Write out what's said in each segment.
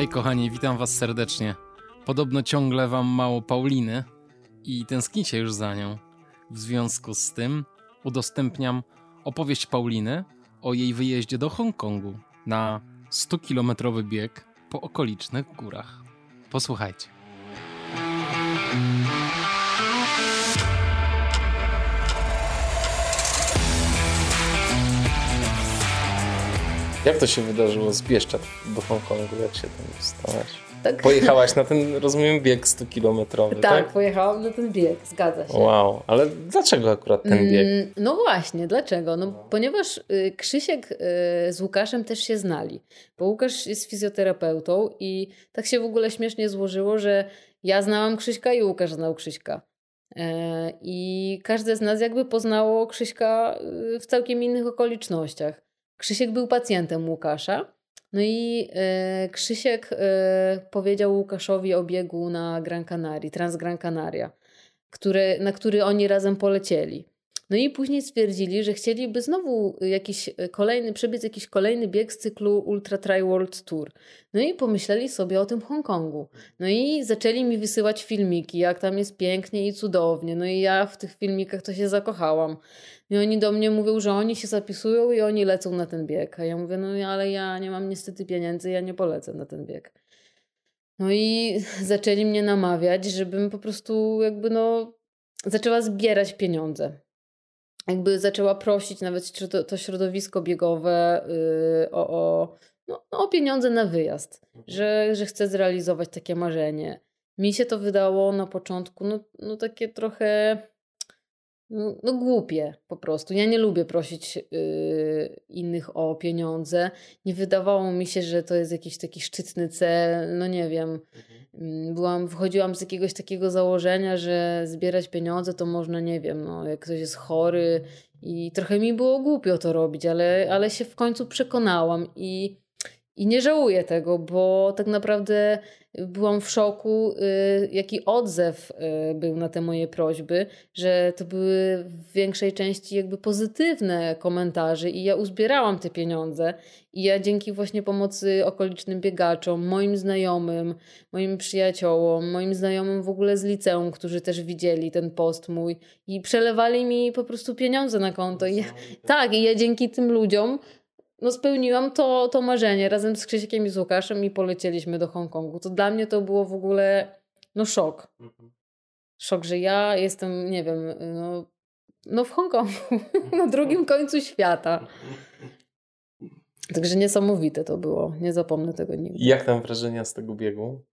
Hej kochani, witam was serdecznie. Podobno ciągle wam mało Pauliny i tęsknicie już za nią. W związku z tym udostępniam opowieść Pauliny o jej wyjeździe do Hongkongu na 100-kilometrowy bieg po okolicznych górach. Posłuchajcie. Jak to się wydarzyło z Bieszczad do Hongkongu? Jak się tam dostałaś? Tak. Pojechałaś na ten, rozumiem, bieg 100-kilometrowy, tak? Tak, pojechałam na ten bieg, zgadza się. Wow, ale dlaczego akurat ten bieg? Mm, no właśnie, dlaczego? No, ponieważ y, Krzysiek y, z Łukaszem też się znali, bo Łukasz jest fizjoterapeutą i tak się w ogóle śmiesznie złożyło, że ja znałam Krzyśka i Łukasz znał Krzyśka. E, I każde z nas jakby poznało Krzyśka y, w całkiem innych okolicznościach. Krzysiek był pacjentem Łukasza. No i e, Krzysiek e, powiedział Łukaszowi o biegu na Gran Canaria, Trans Gran Canaria, który, na który oni razem polecieli. No i później stwierdzili, że chcieliby znowu jakiś kolejny, przebiec jakiś kolejny bieg z cyklu Ultra Tri World Tour. No i pomyśleli sobie o tym Hongkongu. No i zaczęli mi wysyłać filmiki, jak tam jest pięknie i cudownie. No i ja w tych filmikach to się zakochałam. I oni do mnie mówią, że oni się zapisują i oni lecą na ten bieg. A ja mówię, no ale ja nie mam niestety pieniędzy, ja nie polecę na ten bieg. No i zaczęli mnie namawiać, żebym po prostu jakby no zaczęła zbierać pieniądze. Jakby zaczęła prosić nawet to środowisko biegowe yy, o, o, no, no, o pieniądze na wyjazd, mhm. że, że chcę zrealizować takie marzenie. Mi się to wydało na początku no, no takie trochę no, głupie po prostu. Ja nie lubię prosić yy, innych o pieniądze. Nie wydawało mi się, że to jest jakiś taki szczytny cel. No nie wiem. Mhm. Mm, byłam, wychodziłam z jakiegoś takiego założenia, że zbierać pieniądze to można, nie wiem, no, jak ktoś jest chory i trochę mi było głupio to robić, ale, ale się w końcu przekonałam i i nie żałuję tego, bo tak naprawdę byłam w szoku, y, jaki odzew y, był na te moje prośby, że to były w większej części jakby pozytywne komentarze i ja uzbierałam te pieniądze i ja dzięki właśnie pomocy okolicznym biegaczom, moim znajomym, moim przyjaciołom, moim znajomym w ogóle z liceum, którzy też widzieli ten post mój i przelewali mi po prostu pieniądze na konto. I ja, tak, i ja dzięki tym ludziom no spełniłam to, to marzenie razem z Krzysikiem i z Łukaszem i polecieliśmy do Hongkongu. To dla mnie to było w ogóle no szok. Mhm. Szok, że ja jestem, nie wiem, no, no w Hongkongu, na drugim końcu świata. Także niesamowite to było. Nie zapomnę tego nigdy. Jak tam wrażenia z tego biegu?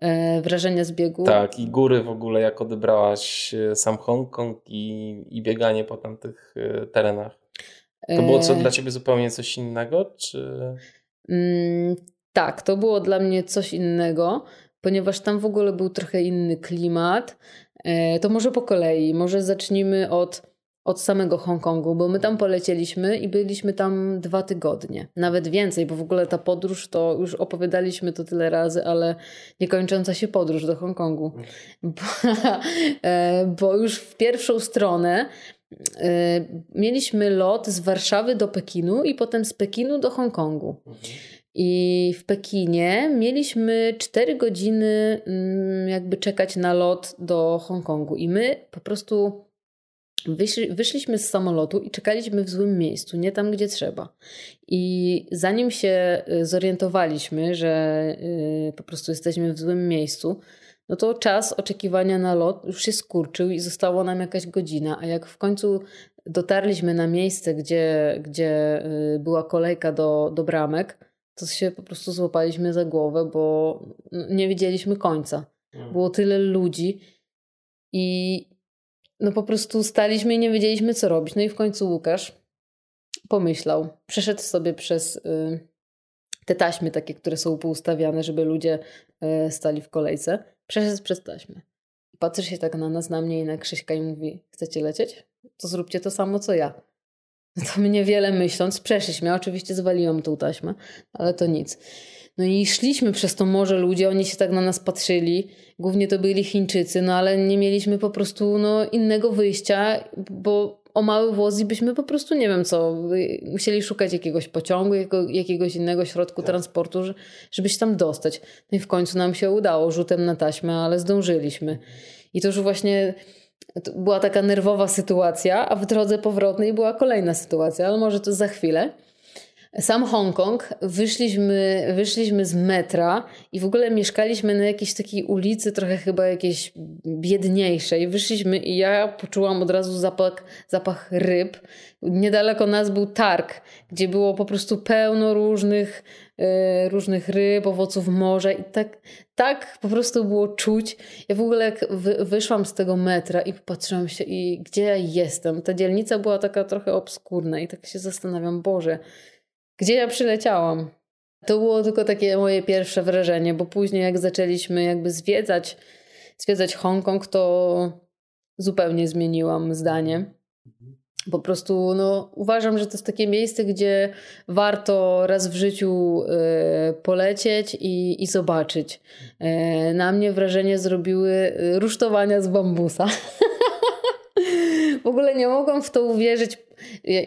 E, wrażenia z biegu? Tak, i góry w ogóle, jak odebrałaś e, sam Hongkong i, i bieganie po tamtych e, terenach? To było co, dla ciebie zupełnie coś innego? Czy... Mm, tak, to było dla mnie coś innego, ponieważ tam w ogóle był trochę inny klimat. E, to może po kolei, może zacznijmy od, od samego Hongkongu, bo my tam polecieliśmy i byliśmy tam dwa tygodnie, nawet więcej, bo w ogóle ta podróż to już opowiadaliśmy to tyle razy, ale niekończąca się podróż do Hongkongu. Bo, e, bo już w pierwszą stronę mieliśmy lot z Warszawy do Pekinu i potem z Pekinu do Hongkongu. I w Pekinie mieliśmy 4 godziny mm, jakby czekać na lot do Hongkongu. I my po prostu wyszli, wyszliśmy z samolotu i czekaliśmy w złym miejscu, nie tam, gdzie trzeba. I zanim się y, zorientowaliśmy, że y, po prostu jesteśmy w złym miejscu, no to czas oczekiwania na lot już się skurczył i zostało nam jakaś godzina. A jak w końcu dotarliśmy na miejsce, gdzie, gdzie y, była kolejka do, do bramek, to się po prostu złapaliśmy za głowę, bo nie widzieliśmy końca. Mm. Było tyle ludzi i no po prostu staliśmy i nie wiedzieliśmy, co robić. No i w końcu Łukasz pomyślał, przeszedł sobie przez y, te taśmy takie, które są poustawiane, żeby ludzie y, stali w kolejce Przeszedł przez taśmę. Patrzy się tak na nas, na mnie i na Krzyśka i mówi, chcecie lecieć? To zróbcie to samo, co ja. No to my niewiele myśląc, przeszliśmy. oczywiście zwaliłam tą taśmę, ale to nic. No i szliśmy przez to morze ludzie, oni się tak na nas patrzyli. Głównie to byli Chińczycy, no ale nie mieliśmy po prostu no, innego wyjścia, bo o mały włos i byśmy po prostu, nie wiem co, musieli szukać jakiegoś pociągu, jakiegoś innego środku tak. transportu, żeby się tam dostać. No i w końcu nam się udało rzutem na taśmę, ale zdążyliśmy. I to już właśnie była taka nerwowa sytuacja, a w drodze powrotnej była kolejna sytuacja, ale może to za chwilę sam Hongkong, wyszliśmy, wyszliśmy z metra i w ogóle mieszkaliśmy na jakiejś takiej ulicy, trochę chyba jakiejś biedniejszej. Wyszliśmy i ja poczułam od razu zapach, zapach ryb. Niedaleko nas był targ, gdzie było po prostu pełno różnych, yy, różnych ryb, owoców morza i tak, tak po prostu było czuć. Ja w ogóle jak wy, wyszłam z tego metra i popatrzyłam się i gdzie ja jestem. Ta dzielnica była taka trochę obskurna i tak się zastanawiam, Boże, gdzie ja przyleciałam. To było tylko takie moje pierwsze wrażenie, bo później jak zaczęliśmy jakby zwiedzać, zwiedzać Hongkong, to zupełnie zmieniłam zdanie. Po prostu no, uważam, że to jest takie miejsce, gdzie warto raz w życiu y, polecieć i, i zobaczyć. Y, na mnie wrażenie zrobiły rusztowania z bambusa. w ogóle nie mogłam w to uwierzyć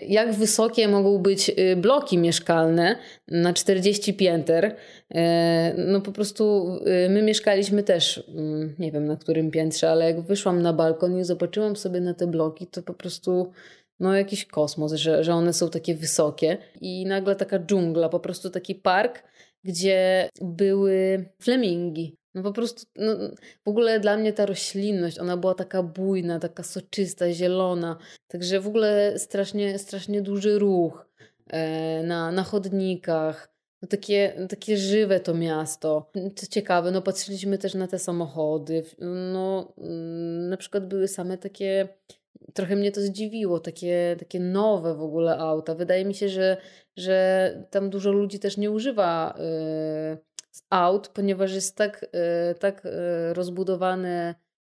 jak wysokie mogą być y, bloki mieszkalne na 40 pięter. E, no po prostu y, my mieszkaliśmy też, mm, nie wiem na którym piętrze, ale jak wyszłam na balkon i zobaczyłam sobie na te bloki, to po prostu no jakiś kosmos, że, że one są takie wysokie. I nagle taka dżungla, po prostu taki park, gdzie były flemingi. No po prostu, no, w ogóle dla mnie ta roślinność, ona była taka bujna, taka soczysta, zielona. Także w ogóle strasznie, strasznie duży ruch e, na, na chodnikach. No takie, takie żywe to miasto. Co ciekawe, no patrzyliśmy też na te samochody. No, mm, na przykład były same takie, trochę mnie to zdziwiło, takie, takie nowe w ogóle auta. Wydaje mi się, że, że tam dużo ludzi też nie używa. Yy, aut, ponieważ jest tak, e, tak e, rozbudowane,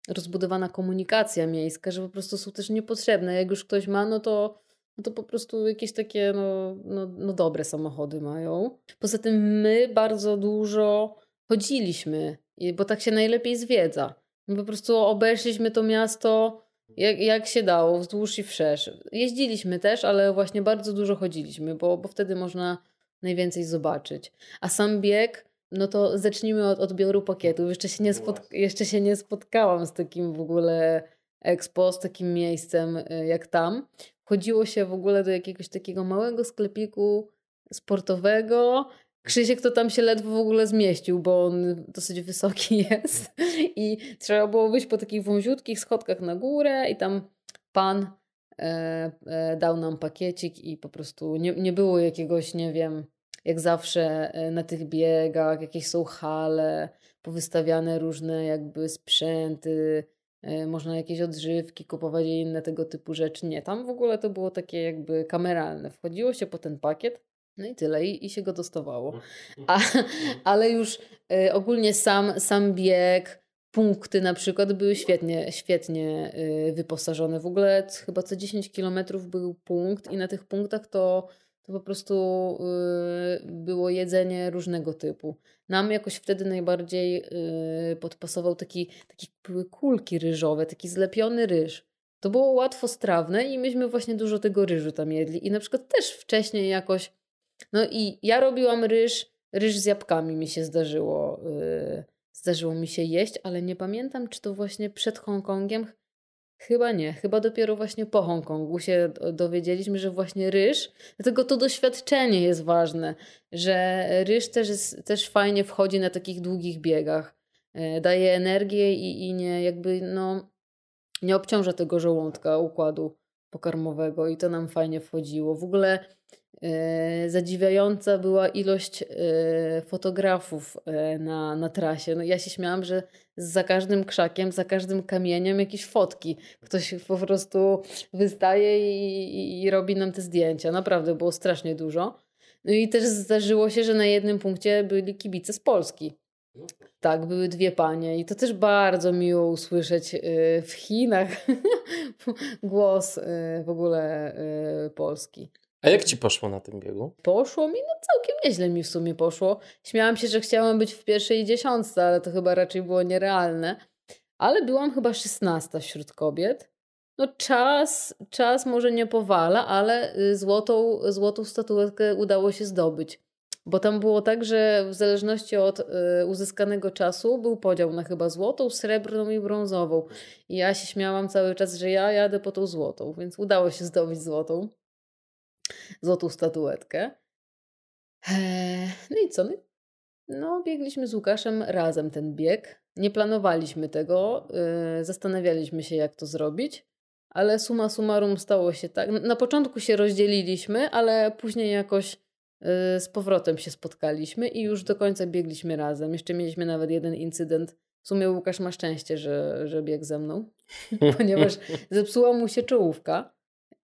rozbudowana komunikacja miejska, że po prostu są też niepotrzebne. Jak już ktoś ma, no to, no to po prostu jakieś takie no, no, no dobre samochody mają. Poza tym my bardzo dużo chodziliśmy, bo tak się najlepiej zwiedza. My po prostu obeszliśmy to miasto jak, jak się dało, wzdłuż i wszerz. Jeździliśmy też, ale właśnie bardzo dużo chodziliśmy, bo, bo wtedy można najwięcej zobaczyć. A sam bieg no to zacznijmy od odbioru pakietów. Jeszcze się nie, spot- jeszcze się nie spotkałam z takim w ogóle expo, z takim miejscem y, jak tam. Chodziło się w ogóle do jakiegoś takiego małego sklepiku sportowego. Krzysiek to tam się ledwo w ogóle zmieścił, bo on dosyć wysoki jest i trzeba było wyjść po takich wąziutkich schodkach na górę i tam pan e, e, dał nam pakiecik i po prostu nie, nie było jakiegoś, nie wiem, jak zawsze e, na tych biegach, jakieś są hale, powystawiane różne jakby sprzęty, e, można jakieś odżywki kupować i inne tego typu rzeczy. Nie, tam w ogóle to było takie jakby kameralne. Wchodziło się po ten pakiet, no i tyle, i, i się go dostawało. A, ale już y, ogólnie sam, sam bieg, punkty na przykład były świetnie, świetnie y, wyposażone. W ogóle chyba co 10 kilometrów był punkt i na tych punktach to to po prostu yy, było jedzenie różnego typu. Nam jakoś wtedy najbardziej yy, podpasował taki, taki były kulki ryżowe, taki zlepiony ryż. To było łatwo strawne i myśmy właśnie dużo tego ryżu tam jedli. I na przykład też wcześniej jakoś, no i ja robiłam ryż, ryż z jabłkami mi się zdarzyło, yy, zdarzyło mi się jeść, ale nie pamiętam, czy to właśnie przed Hongkongiem, Chyba nie. Chyba dopiero właśnie po Hongkongu się dowiedzieliśmy, że właśnie ryż, dlatego to doświadczenie jest ważne, że ryż też, jest, też fajnie wchodzi na takich długich biegach. E, daje energię i, i nie jakby no nie obciąża tego żołądka, układu pokarmowego i to nam fajnie wchodziło. W ogóle zadziwiająca była ilość e, fotografów e, na, na trasie. No ja się śmiałam, że za każdym krzakiem, za każdym kamieniem jakieś fotki. Ktoś po prostu wystaje i, i, i robi nam te zdjęcia. Naprawdę było strasznie dużo. No i też zdarzyło się, że na jednym punkcie byli kibice z Polski. Tak, były dwie panie i to też bardzo miło usłyszeć w Chinach głos w ogóle polski. A jak ci poszło na tym biegu? Poszło mi, no całkiem nieźle mi w sumie poszło. Śmiałam się, że chciałam być w pierwszej dziesiątce, ale to chyba raczej było nierealne. Ale byłam chyba szesnasta wśród kobiet. no czas, czas może nie powala, ale y, złotą, złotą statuetkę udało się zdobyć. Bo tam było tak, że w zależności od y, uzyskanego czasu był podział na chyba złotą, srebrną i brązową. I ja się śmiałam cały czas, że ja jadę po tą złotą, więc udało się zdobyć złotą. Złotą statuetkę. Eee, no i co? No, no, biegliśmy z Łukaszem razem ten bieg. Nie planowaliśmy tego, yy, zastanawialiśmy się, jak to zrobić, ale suma summarum stało się tak. Na początku się rozdzieliliśmy, ale później jakoś yy, z powrotem się spotkaliśmy i już do końca biegliśmy razem. Jeszcze mieliśmy nawet jeden incydent. W sumie Łukasz ma szczęście, że, że biegł ze mną, ponieważ zepsuła mu się czołówka.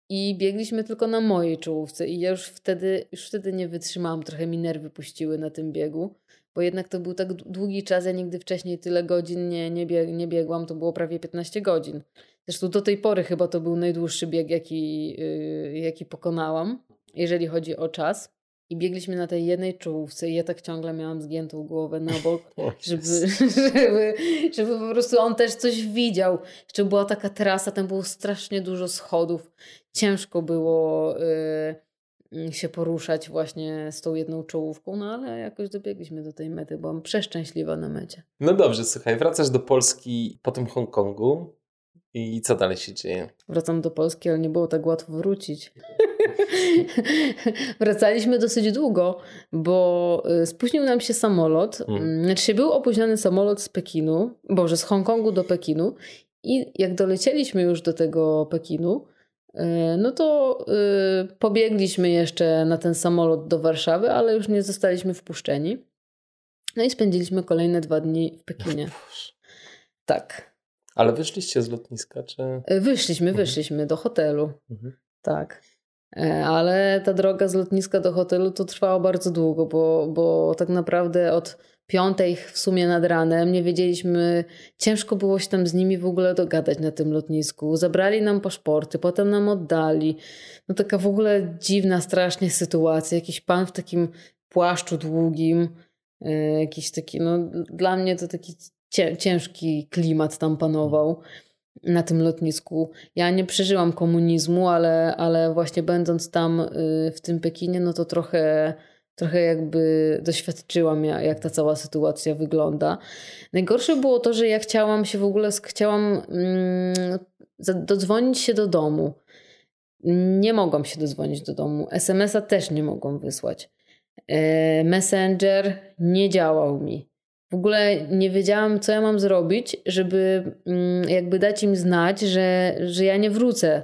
I biegliśmy tylko na mojej czołówce i ja już wtedy, już wtedy nie wytrzymałam, trochę mi nerwy puściły na tym biegu, bo jednak to był tak długi czas, ja nigdy wcześniej tyle godzin nie, nie, bieg, nie biegłam, to było prawie 15 godzin. Zresztą do tej pory chyba to był najdłuższy bieg, jaki, yy, jaki pokonałam, jeżeli chodzi o czas. I biegliśmy na tej jednej czołówce i ja tak ciągle miałam zgiętą głowę na bok, żeby, żeby, żeby po prostu on też coś widział. Jeszcze była taka trasa, tam było strasznie dużo schodów. Ciężko było y, się poruszać właśnie z tą jedną czołówką, no ale jakoś dobiegliśmy do tej mety. Byłam przeszczęśliwa na mecie. No dobrze, słuchaj, wracasz do Polski po tym Hongkongu i co dalej się dzieje? Wracam do Polski, ale nie było tak łatwo wrócić. Wracaliśmy dosyć długo, bo y, spóźnił nam się samolot. Hmm. Znaczy był opóźniony samolot z Pekinu, boże, z Hongkongu do Pekinu i jak dolecieliśmy już do tego Pekinu, y, no to y, pobiegliśmy jeszcze na ten samolot do Warszawy, ale już nie zostaliśmy wpuszczeni. No i spędziliśmy kolejne dwa dni w Pekinie. Tak. Ale wyszliście z lotniska, czy? Wyszliśmy, mhm. wyszliśmy do hotelu. Mhm. Tak. E, ale ta droga z lotniska do hotelu to trwała bardzo długo, bo, bo tak naprawdę od piątej w sumie nad ranem nie wiedzieliśmy, ciężko było się tam z nimi w ogóle dogadać na tym lotnisku. Zabrali nam paszporty, potem nam oddali. No taka w ogóle dziwna, strasznie sytuacja. Jakiś pan w takim płaszczu długim, e, jakiś taki, no dla mnie to taki ciężki klimat tam panował na tym lotnisku. Ja nie przeżyłam komunizmu, ale, ale właśnie będąc tam y, w tym Pekinie, no to trochę, trochę jakby doświadczyłam, jak ta cała sytuacja wygląda. Najgorsze było to, że ja chciałam się w ogóle, chciałam mm, dodzwonić się do domu. Nie mogłam się dodzwonić do domu. SMS-a też nie mogłam wysłać. E, Messenger nie działał mi. W ogóle nie wiedziałam, co ja mam zrobić, żeby mm, jakby dać im znać, że, że ja nie wrócę.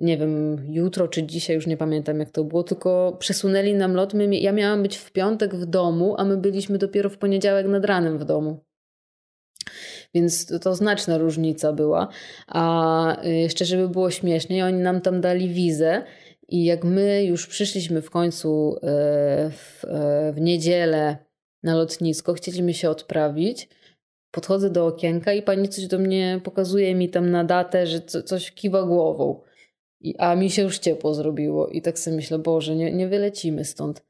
Nie wiem, jutro czy dzisiaj, już nie pamiętam jak to było, tylko przesunęli nam lot. My, ja miałam być w piątek w domu, a my byliśmy dopiero w poniedziałek nad ranem w domu. Więc to, to znaczna różnica była. A y, jeszcze, żeby było śmieszniej, oni nam tam dali wizę. I jak my już przyszliśmy w końcu e, w, e, w niedzielę na lotnisko, chcieliśmy się odprawić. Podchodzę do okienka i pani coś do mnie pokazuje mi tam na datę, że co, coś kiwa głową. I, a mi się już ciepło zrobiło. I tak sobie myślę, Boże, nie, nie wylecimy stąd.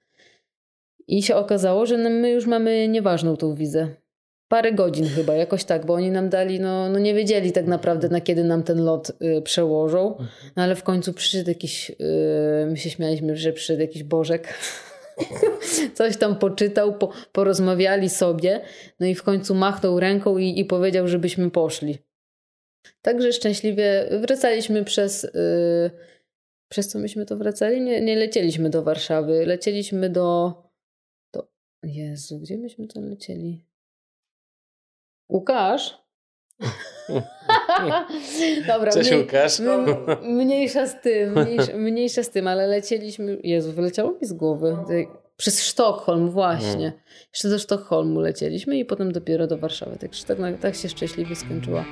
I się okazało, że my już mamy nieważną tą wizę. Parę godzin chyba, jakoś tak, bo oni nam dali, no, no nie wiedzieli tak naprawdę na kiedy nam ten lot y, przełożą. Mhm. No ale w końcu przyszedł jakiś, y, my się śmialiśmy, że przyszedł jakiś Bożek Coś tam poczytał, po, porozmawiali sobie, no i w końcu machnął ręką i, i powiedział, żebyśmy poszli. Także szczęśliwie wracaliśmy przez. Yy, przez co myśmy to wracali? Nie, nie lecieliśmy do Warszawy. Lecieliśmy do. do Jezu, gdzie myśmy to lecieli? Łukasz? Dobra, Cześć mniej, Łukasz. mniejsza z tym, mniejsza, mniejsza, z tym, ale lecieliśmy, Jezu, wyleciało mi z głowy. Przez Sztokholm właśnie. Hmm. Jeszcze do Sztokholmu lecieliśmy i potem dopiero do Warszawy. Także tak, tak się szczęśliwie skończyła.